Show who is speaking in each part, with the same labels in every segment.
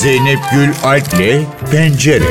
Speaker 1: Zeynep Gül Alp'le Pencere.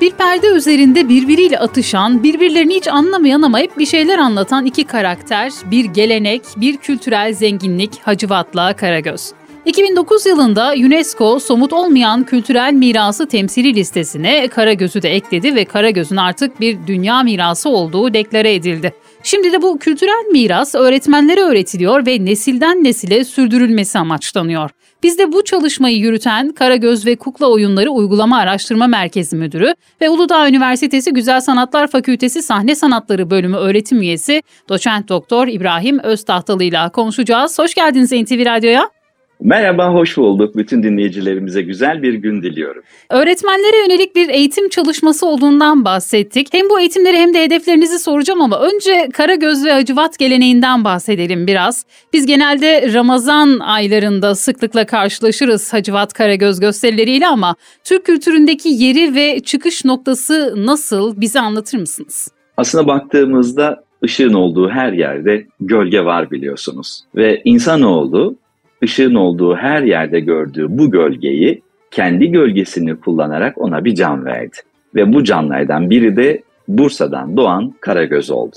Speaker 2: Bir perde üzerinde birbiriyle atışan, birbirlerini hiç anlamayan ama hep bir şeyler anlatan iki karakter, bir gelenek, bir kültürel zenginlik Hacivat'la Karagöz. 2009 yılında UNESCO somut olmayan kültürel mirası temsili listesine Karagöz'ü de ekledi ve Karagöz'ün artık bir dünya mirası olduğu deklare edildi. Şimdi de bu kültürel miras öğretmenlere öğretiliyor ve nesilden nesile sürdürülmesi amaçlanıyor. Biz de bu çalışmayı yürüten Karagöz ve Kukla Oyunları Uygulama Araştırma Merkezi Müdürü ve Uludağ Üniversitesi Güzel Sanatlar Fakültesi Sahne Sanatları Bölümü öğretim üyesi Doçent Doktor İbrahim Öztahtalı ile konuşacağız. Hoş geldiniz NTV Radyo'ya.
Speaker 3: Merhaba, hoş bulduk. Bütün dinleyicilerimize güzel bir gün diliyorum.
Speaker 2: Öğretmenlere yönelik bir eğitim çalışması olduğundan bahsettik. Hem bu eğitimleri hem de hedeflerinizi soracağım ama önce Karagöz ve Acıvat geleneğinden bahsedelim biraz. Biz genelde Ramazan aylarında sıklıkla karşılaşırız Hacivat Karagöz gösterileriyle ama Türk kültüründeki yeri ve çıkış noktası nasıl bize anlatır mısınız?
Speaker 3: Aslına baktığımızda ışığın olduğu her yerde gölge var biliyorsunuz. Ve insanoğlu ışığın olduğu her yerde gördüğü bu gölgeyi kendi gölgesini kullanarak ona bir can verdi. Ve bu canlardan biri de Bursa'dan doğan Karagöz oldu.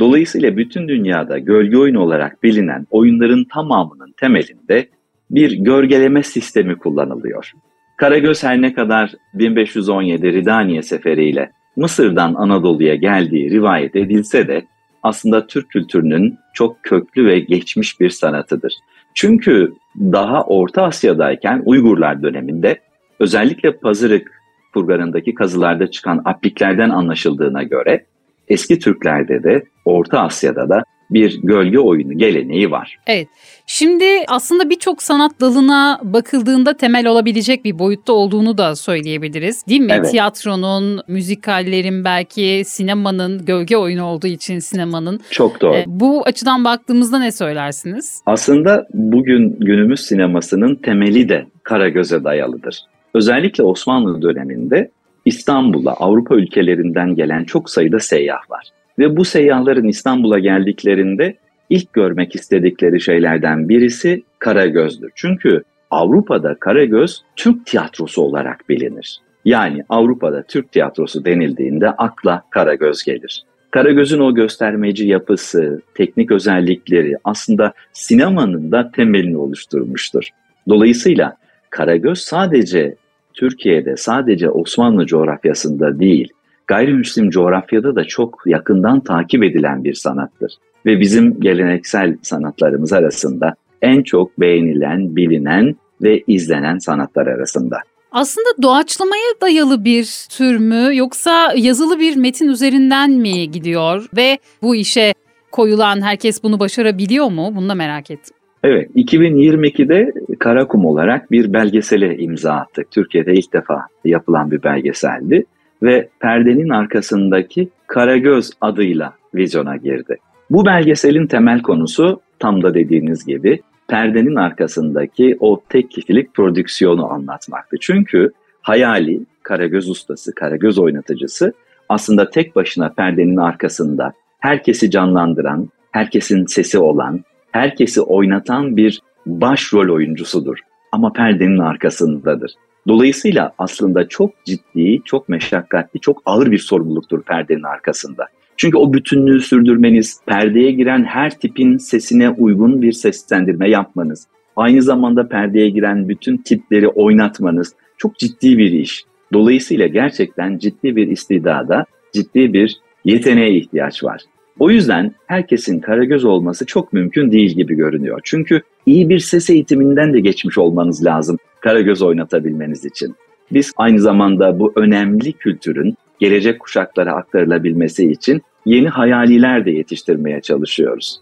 Speaker 3: Dolayısıyla bütün dünyada gölge oyunu olarak bilinen oyunların tamamının temelinde bir gölgeleme sistemi kullanılıyor. Karagöz her ne kadar 1517 Ridaniye seferiyle Mısır'dan Anadolu'ya geldiği rivayet edilse de aslında Türk kültürünün çok köklü ve geçmiş bir sanatıdır. Çünkü daha Orta Asya'dayken Uygurlar döneminde özellikle Pazırık kurganındaki kazılarda çıkan apliklerden anlaşıldığına göre eski Türklerde de Orta Asya'da da bir gölge oyunu geleneği var.
Speaker 2: Evet. Şimdi aslında birçok sanat dalına bakıldığında temel olabilecek bir boyutta olduğunu da söyleyebiliriz. Değil mi?
Speaker 3: Evet.
Speaker 2: Tiyatronun, müzikallerin belki sinemanın, gölge oyunu olduğu için sinemanın.
Speaker 3: Çok doğru.
Speaker 2: E, bu açıdan baktığımızda ne söylersiniz?
Speaker 3: Aslında bugün günümüz sinemasının temeli de Karagöz'e dayalıdır. Özellikle Osmanlı döneminde İstanbul'a Avrupa ülkelerinden gelen çok sayıda seyyah var. Ve bu seyyahların İstanbul'a geldiklerinde ilk görmek istedikleri şeylerden birisi Karagöz'dür. Çünkü Avrupa'da Karagöz Türk tiyatrosu olarak bilinir. Yani Avrupa'da Türk tiyatrosu denildiğinde akla Karagöz gelir. Karagöz'ün o göstermeci yapısı, teknik özellikleri aslında sinemanın da temelini oluşturmuştur. Dolayısıyla Karagöz sadece Türkiye'de, sadece Osmanlı coğrafyasında değil, gayrimüslim coğrafyada da çok yakından takip edilen bir sanattır. Ve bizim geleneksel sanatlarımız arasında en çok beğenilen, bilinen ve izlenen sanatlar arasında.
Speaker 2: Aslında doğaçlamaya dayalı bir tür mü yoksa yazılı bir metin üzerinden mi gidiyor ve bu işe koyulan herkes bunu başarabiliyor mu? Bunu da merak ettim.
Speaker 3: Evet, 2022'de Karakum olarak bir belgesele imza attık. Türkiye'de ilk defa yapılan bir belgeseldi ve perdenin arkasındaki Karagöz adıyla vizyona girdi. Bu belgeselin temel konusu tam da dediğiniz gibi perdenin arkasındaki o tek kişilik prodüksiyonu anlatmaktı. Çünkü hayali Karagöz ustası, Karagöz oynatıcısı aslında tek başına perdenin arkasında herkesi canlandıran, herkesin sesi olan, herkesi oynatan bir başrol oyuncusudur. Ama perdenin arkasındadır. Dolayısıyla aslında çok ciddi, çok meşakkatli, çok ağır bir sorumluluktur perdenin arkasında. Çünkü o bütünlüğü sürdürmeniz, perdeye giren her tipin sesine uygun bir seslendirme yapmanız, aynı zamanda perdeye giren bütün tipleri oynatmanız çok ciddi bir iş. Dolayısıyla gerçekten ciddi bir istidada, ciddi bir yeteneğe ihtiyaç var. O yüzden herkesin Karagöz olması çok mümkün değil gibi görünüyor. Çünkü iyi bir ses eğitiminden de geçmiş olmanız lazım Karagöz oynatabilmeniz için. Biz aynı zamanda bu önemli kültürün gelecek kuşaklara aktarılabilmesi için yeni hayaliler de yetiştirmeye çalışıyoruz.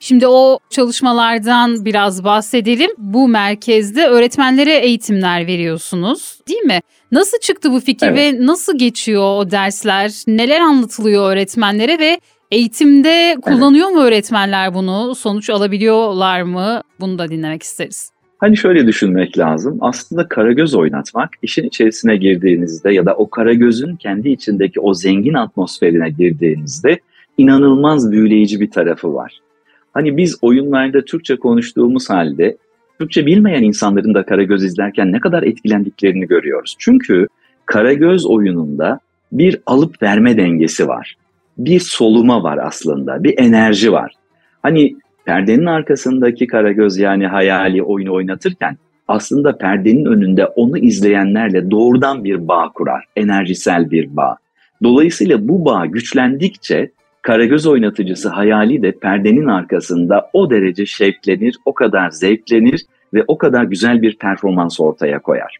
Speaker 2: Şimdi o çalışmalardan biraz bahsedelim. Bu merkezde öğretmenlere eğitimler veriyorsunuz değil mi? Nasıl çıktı bu fikir
Speaker 3: Evet.
Speaker 2: ve nasıl geçiyor o dersler? Neler anlatılıyor öğretmenlere ve eğitimde kullanıyor mu öğretmenler bunu? Sonuç alabiliyorlar mı? Bunu da dinlemek isteriz.
Speaker 3: Hani şöyle düşünmek lazım. Aslında karagöz oynatmak işin içerisine girdiğinizde ya da o karagözün kendi içindeki o zengin atmosferine girdiğinizde inanılmaz büyüleyici bir tarafı var. Hani biz oyunlarda Türkçe konuştuğumuz halde Türkçe bilmeyen insanların da Karagöz izlerken ne kadar etkilendiklerini görüyoruz. Çünkü Karagöz oyununda bir alıp verme dengesi var. Bir soluma var aslında, bir enerji var. Hani perdenin arkasındaki Karagöz yani hayali oyunu oynatırken aslında perdenin önünde onu izleyenlerle doğrudan bir bağ kurar, enerjisel bir bağ. Dolayısıyla bu bağ güçlendikçe Karagöz oynatıcısı hayali de perdenin arkasında o derece şevklenir, o kadar zevklenir ve o kadar güzel bir performans ortaya koyar.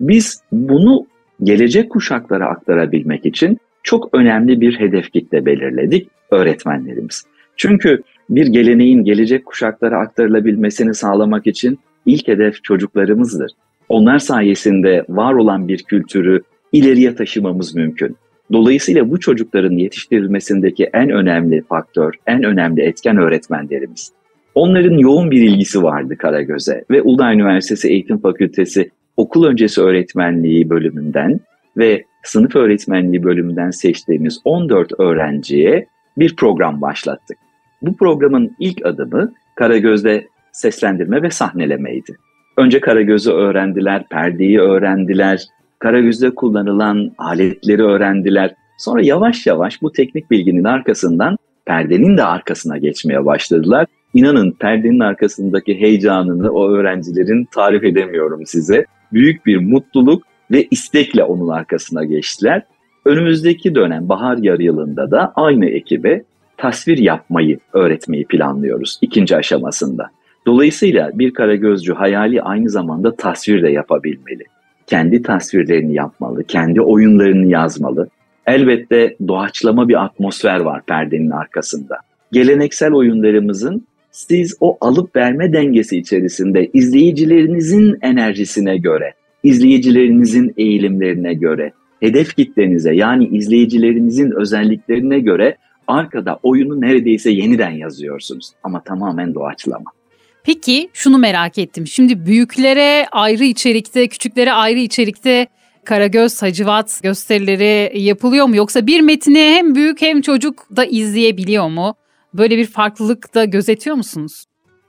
Speaker 3: Biz bunu gelecek kuşaklara aktarabilmek için çok önemli bir hedef kitle belirledik öğretmenlerimiz. Çünkü bir geleneğin gelecek kuşaklara aktarılabilmesini sağlamak için ilk hedef çocuklarımızdır. Onlar sayesinde var olan bir kültürü ileriye taşımamız mümkün. Dolayısıyla bu çocukların yetiştirilmesindeki en önemli faktör, en önemli etken öğretmenlerimiz. Onların yoğun bir ilgisi vardı Karagöz'e ve Uludağ Üniversitesi Eğitim Fakültesi okul öncesi öğretmenliği bölümünden ve sınıf öğretmenliği bölümünden seçtiğimiz 14 öğrenciye bir program başlattık. Bu programın ilk adımı Karagöz'de seslendirme ve sahnelemeydi. Önce Karagöz'ü öğrendiler, perdeyi öğrendiler, Karagöz'de kullanılan aletleri öğrendiler. Sonra yavaş yavaş bu teknik bilginin arkasından perdenin de arkasına geçmeye başladılar. İnanın perdenin arkasındaki heyecanını o öğrencilerin tarif edemiyorum size. Büyük bir mutluluk ve istekle onun arkasına geçtiler. Önümüzdeki dönem bahar yarı yılında da aynı ekibe tasvir yapmayı öğretmeyi planlıyoruz ikinci aşamasında. Dolayısıyla bir karagözcü hayali aynı zamanda tasvir de yapabilmeli kendi tasvirlerini yapmalı, kendi oyunlarını yazmalı. Elbette doğaçlama bir atmosfer var perdenin arkasında. Geleneksel oyunlarımızın siz o alıp verme dengesi içerisinde izleyicilerinizin enerjisine göre, izleyicilerinizin eğilimlerine göre, hedef kitlenize yani izleyicilerinizin özelliklerine göre arkada oyunu neredeyse yeniden yazıyorsunuz ama tamamen doğaçlama.
Speaker 2: Peki şunu merak ettim. Şimdi büyüklere ayrı içerikte, küçüklere ayrı içerikte Karagöz, Hacivat gösterileri yapılıyor mu? Yoksa bir metni hem büyük hem çocuk da izleyebiliyor mu? Böyle bir farklılık da gözetiyor musunuz?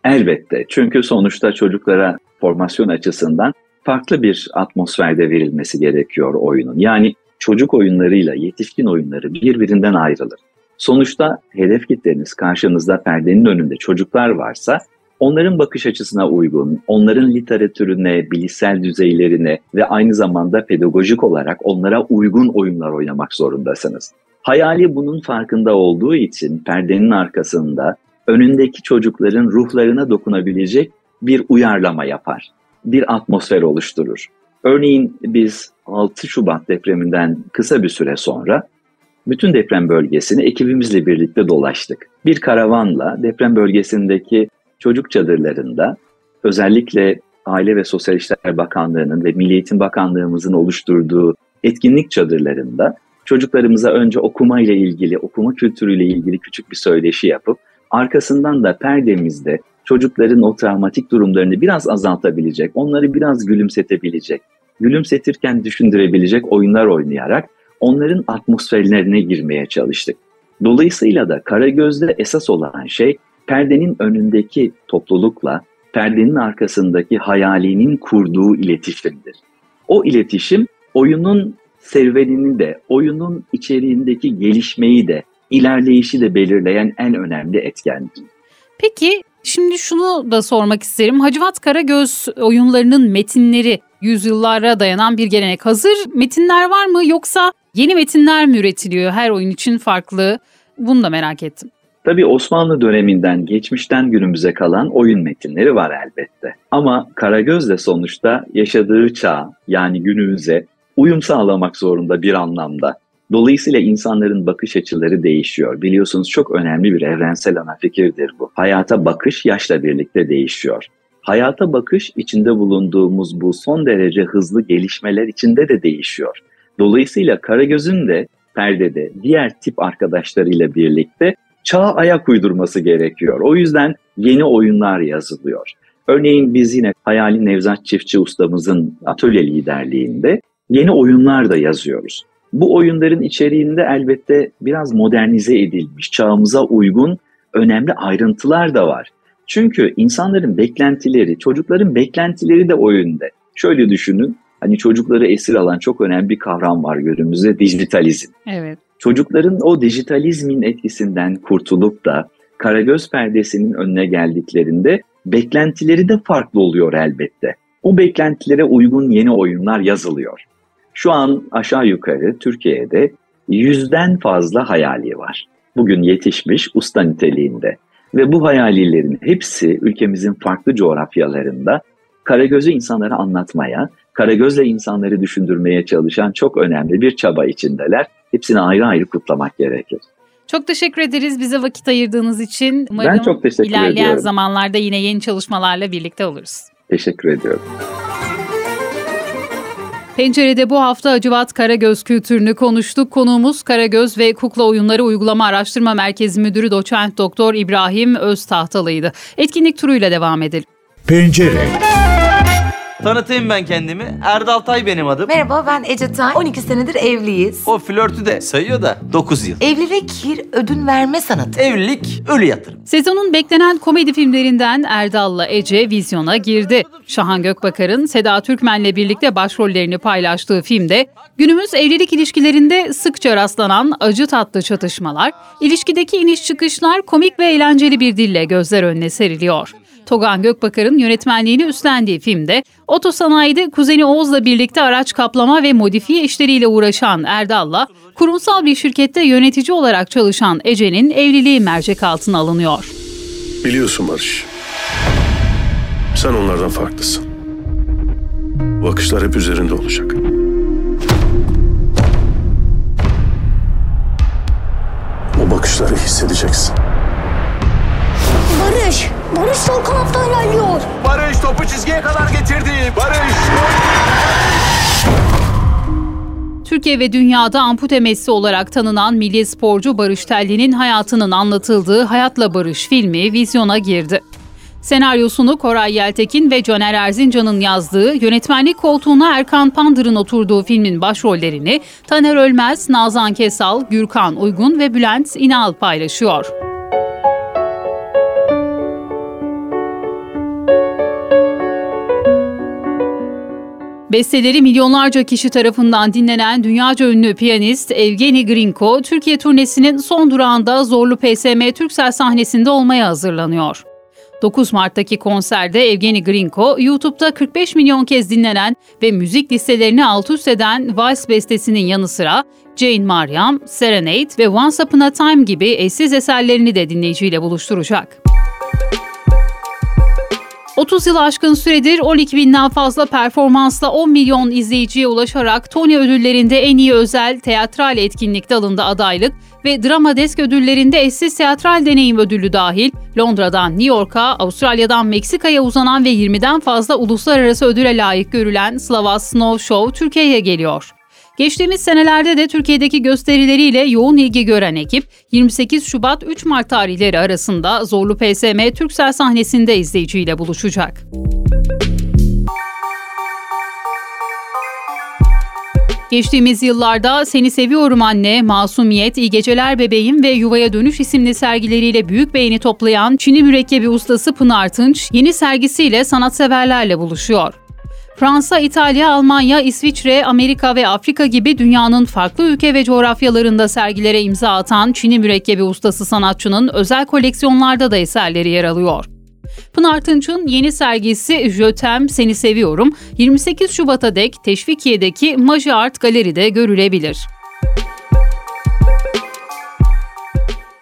Speaker 3: Elbette. Çünkü sonuçta çocuklara formasyon açısından farklı bir atmosferde verilmesi gerekiyor oyunun. Yani çocuk oyunlarıyla yetişkin oyunları birbirinden ayrılır. Sonuçta hedef kitleniz karşınızda perdenin önünde çocuklar varsa onların bakış açısına uygun, onların literatürüne, bilişsel düzeylerine ve aynı zamanda pedagojik olarak onlara uygun oyunlar oynamak zorundasınız. Hayali bunun farkında olduğu için perdenin arkasında önündeki çocukların ruhlarına dokunabilecek bir uyarlama yapar. Bir atmosfer oluşturur. Örneğin biz 6 Şubat depreminden kısa bir süre sonra bütün deprem bölgesini ekibimizle birlikte dolaştık. Bir karavanla deprem bölgesindeki çocuk çadırlarında özellikle Aile ve Sosyal İşler Bakanlığı'nın ve Milli Eğitim Bakanlığımızın oluşturduğu etkinlik çadırlarında çocuklarımıza önce okuma ile ilgili, okuma kültürüyle ilgili küçük bir söyleşi yapıp arkasından da perdemizde çocukların o travmatik durumlarını biraz azaltabilecek, onları biraz gülümsetebilecek, gülümsetirken düşündürebilecek oyunlar oynayarak onların atmosferlerine girmeye çalıştık. Dolayısıyla da Karagöz'de esas olan şey perdenin önündeki toplulukla perdenin arkasındaki hayalinin kurduğu iletişimdir. O iletişim oyunun serüvenini de, oyunun içeriğindeki gelişmeyi de, ilerleyişi de belirleyen en önemli etkendir.
Speaker 2: Peki şimdi şunu da sormak isterim. Hacivat Karagöz oyunlarının metinleri yüzyıllara dayanan bir gelenek. Hazır metinler var mı yoksa yeni metinler mi üretiliyor her oyun için farklı? Bunu da merak ettim.
Speaker 3: Tabii Osmanlı döneminden, geçmişten günümüze kalan oyun metinleri var elbette. Ama Karagöz de sonuçta yaşadığı çağ yani günümüze uyum sağlamak zorunda bir anlamda. Dolayısıyla insanların bakış açıları değişiyor. Biliyorsunuz çok önemli bir evrensel ana fikirdir bu. Hayata bakış yaşla birlikte değişiyor. Hayata bakış içinde bulunduğumuz bu son derece hızlı gelişmeler içinde de değişiyor. Dolayısıyla Karagöz'ün de perdede diğer tip arkadaşlarıyla birlikte çağa ayak uydurması gerekiyor. O yüzden yeni oyunlar yazılıyor. Örneğin biz yine Hayali Nevzat Çiftçi ustamızın atölye liderliğinde yeni oyunlar da yazıyoruz. Bu oyunların içeriğinde elbette biraz modernize edilmiş, çağımıza uygun önemli ayrıntılar da var. Çünkü insanların beklentileri, çocukların beklentileri de oyunda. Şöyle düşünün, hani çocukları esir alan çok önemli bir kavram var günümüzde, dijitalizm.
Speaker 2: Evet.
Speaker 3: Çocukların o dijitalizmin etkisinden kurtulup da Karagöz perdesinin önüne geldiklerinde beklentileri de farklı oluyor elbette. O beklentilere uygun yeni oyunlar yazılıyor. Şu an aşağı yukarı Türkiye'de yüzden fazla hayali var. Bugün yetişmiş usta niteliğinde. Ve bu hayalilerin hepsi ülkemizin farklı coğrafyalarında Karagöz'ü insanlara anlatmaya, Karagöz'le insanları düşündürmeye çalışan çok önemli bir çaba içindeler. Hepsini ayrı ayrı kutlamak gerekir.
Speaker 2: Çok teşekkür ederiz bize vakit ayırdığınız için. Umarım
Speaker 3: ben çok teşekkür
Speaker 2: ilerleyen
Speaker 3: ediyorum.
Speaker 2: zamanlarda yine yeni çalışmalarla birlikte oluruz.
Speaker 3: Teşekkür ediyorum.
Speaker 2: Pencerede bu hafta Acıvat Karagöz kültürünü konuştuk. Konuğumuz Karagöz ve Kukla Oyunları Uygulama Araştırma Merkezi Müdürü Doçent Doktor İbrahim Öztahtalı'ydı. Etkinlik turuyla devam edelim.
Speaker 1: Pencere,
Speaker 4: Tanıtayım ben kendimi. Erdal Tay benim adım.
Speaker 5: Merhaba ben Ece Tay. 12 senedir evliyiz.
Speaker 4: O flörtü de sayıyor da 9 yıl.
Speaker 5: Evlilik bir ödün verme sanatı.
Speaker 4: Evlilik ölü yatırım.
Speaker 2: Sezonun beklenen komedi filmlerinden Erdal'la Ece vizyona girdi. Şahan Gökbakar'ın Seda Türkmen'le birlikte başrollerini paylaştığı filmde günümüz evlilik ilişkilerinde sıkça rastlanan acı tatlı çatışmalar, ilişkideki iniş çıkışlar komik ve eğlenceli bir dille gözler önüne seriliyor. Togan Gökbakar'ın yönetmenliğini üstlendiği filmde otosanayide kuzeni Oğuz'la birlikte araç kaplama ve modifiye işleriyle uğraşan Erdal'la kurumsal bir şirkette yönetici olarak çalışan Ece'nin evliliği mercek altına alınıyor.
Speaker 6: Biliyorsun Barış. Sen onlardan farklısın. Bakışlar hep üzerinde olacak. O bakışları hissedeceksin.
Speaker 7: Barış, Barış sol kanattan ilerliyor.
Speaker 8: Barış topu çizgiye kadar getirdi. Barış.
Speaker 2: Türkiye ve dünyada ampute Messi olarak tanınan milli sporcu Barış Telli'nin hayatının anlatıldığı Hayatla Barış filmi vizyona girdi. Senaryosunu Koray Yeltekin ve Caner Erzincan'ın yazdığı, yönetmenlik koltuğuna Erkan Pandır'ın oturduğu filmin başrollerini Taner Ölmez, Nazan Kesal, Gürkan Uygun ve Bülent İnal paylaşıyor. Besteleri milyonlarca kişi tarafından dinlenen dünyaca ünlü piyanist Evgeni Grinko, Türkiye turnesinin son durağında Zorlu PSM Türksel sahnesinde olmaya hazırlanıyor. 9 Mart'taki konserde Evgeni Grinko, YouTube'da 45 milyon kez dinlenen ve müzik listelerini alt üst eden Vals bestesinin yanı sıra Jane Maryam, Serenade ve Once Upon a Time gibi eşsiz eserlerini de dinleyiciyle buluşturacak. 30 yıl aşkın süredir 12 binden fazla performansla 10 milyon izleyiciye ulaşarak Tony ödüllerinde en iyi özel teatral etkinlik dalında adaylık ve Drama Desk ödüllerinde eşsiz teatral deneyim ödülü dahil Londra'dan New York'a, Avustralya'dan Meksika'ya uzanan ve 20'den fazla uluslararası ödüle layık görülen Slavas Snow Show Türkiye'ye geliyor. Geçtiğimiz senelerde de Türkiye'deki gösterileriyle yoğun ilgi gören ekip 28 Şubat 3 Mart tarihleri arasında Zorlu PSM Türksel sahnesinde izleyiciyle buluşacak. Geçtiğimiz yıllarda Seni Seviyorum Anne, Masumiyet, İyi Geceler Bebeğim ve Yuvaya Dönüş isimli sergileriyle büyük beğeni toplayan Çin'i mürekkebi ustası Pınar Tınç, yeni sergisiyle sanatseverlerle buluşuyor. Fransa, İtalya, Almanya, İsviçre, Amerika ve Afrika gibi dünyanın farklı ülke ve coğrafyalarında sergilere imza atan Çin'i mürekkebi ustası sanatçının özel koleksiyonlarda da eserleri yer alıyor. Pınar Tınç'ın yeni sergisi Jötem Seni Seviyorum 28 Şubat'a dek Teşvikiye'deki Maji Art Galeri'de görülebilir.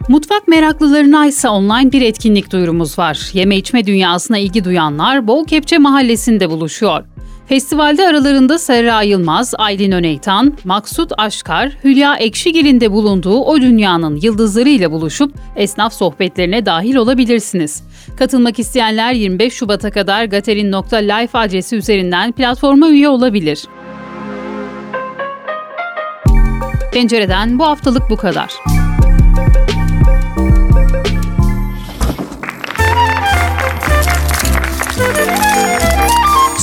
Speaker 2: Mutfak meraklılarına ise online bir etkinlik duyurumuz var. Yeme içme dünyasına ilgi duyanlar Bol Kepçe Mahallesi'nde buluşuyor. Festivalde aralarında Serra Yılmaz, Aylin Öneytan, Maksut Aşkar, Hülya Ekşigil'in de bulunduğu o dünyanın yıldızlarıyla buluşup esnaf sohbetlerine dahil olabilirsiniz. Katılmak isteyenler 25 Şubat'a kadar gaterin.life adresi üzerinden platforma üye olabilir. Pencereden bu haftalık bu kadar.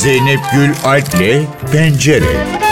Speaker 1: Zeynep Gül Alp'le Pencere.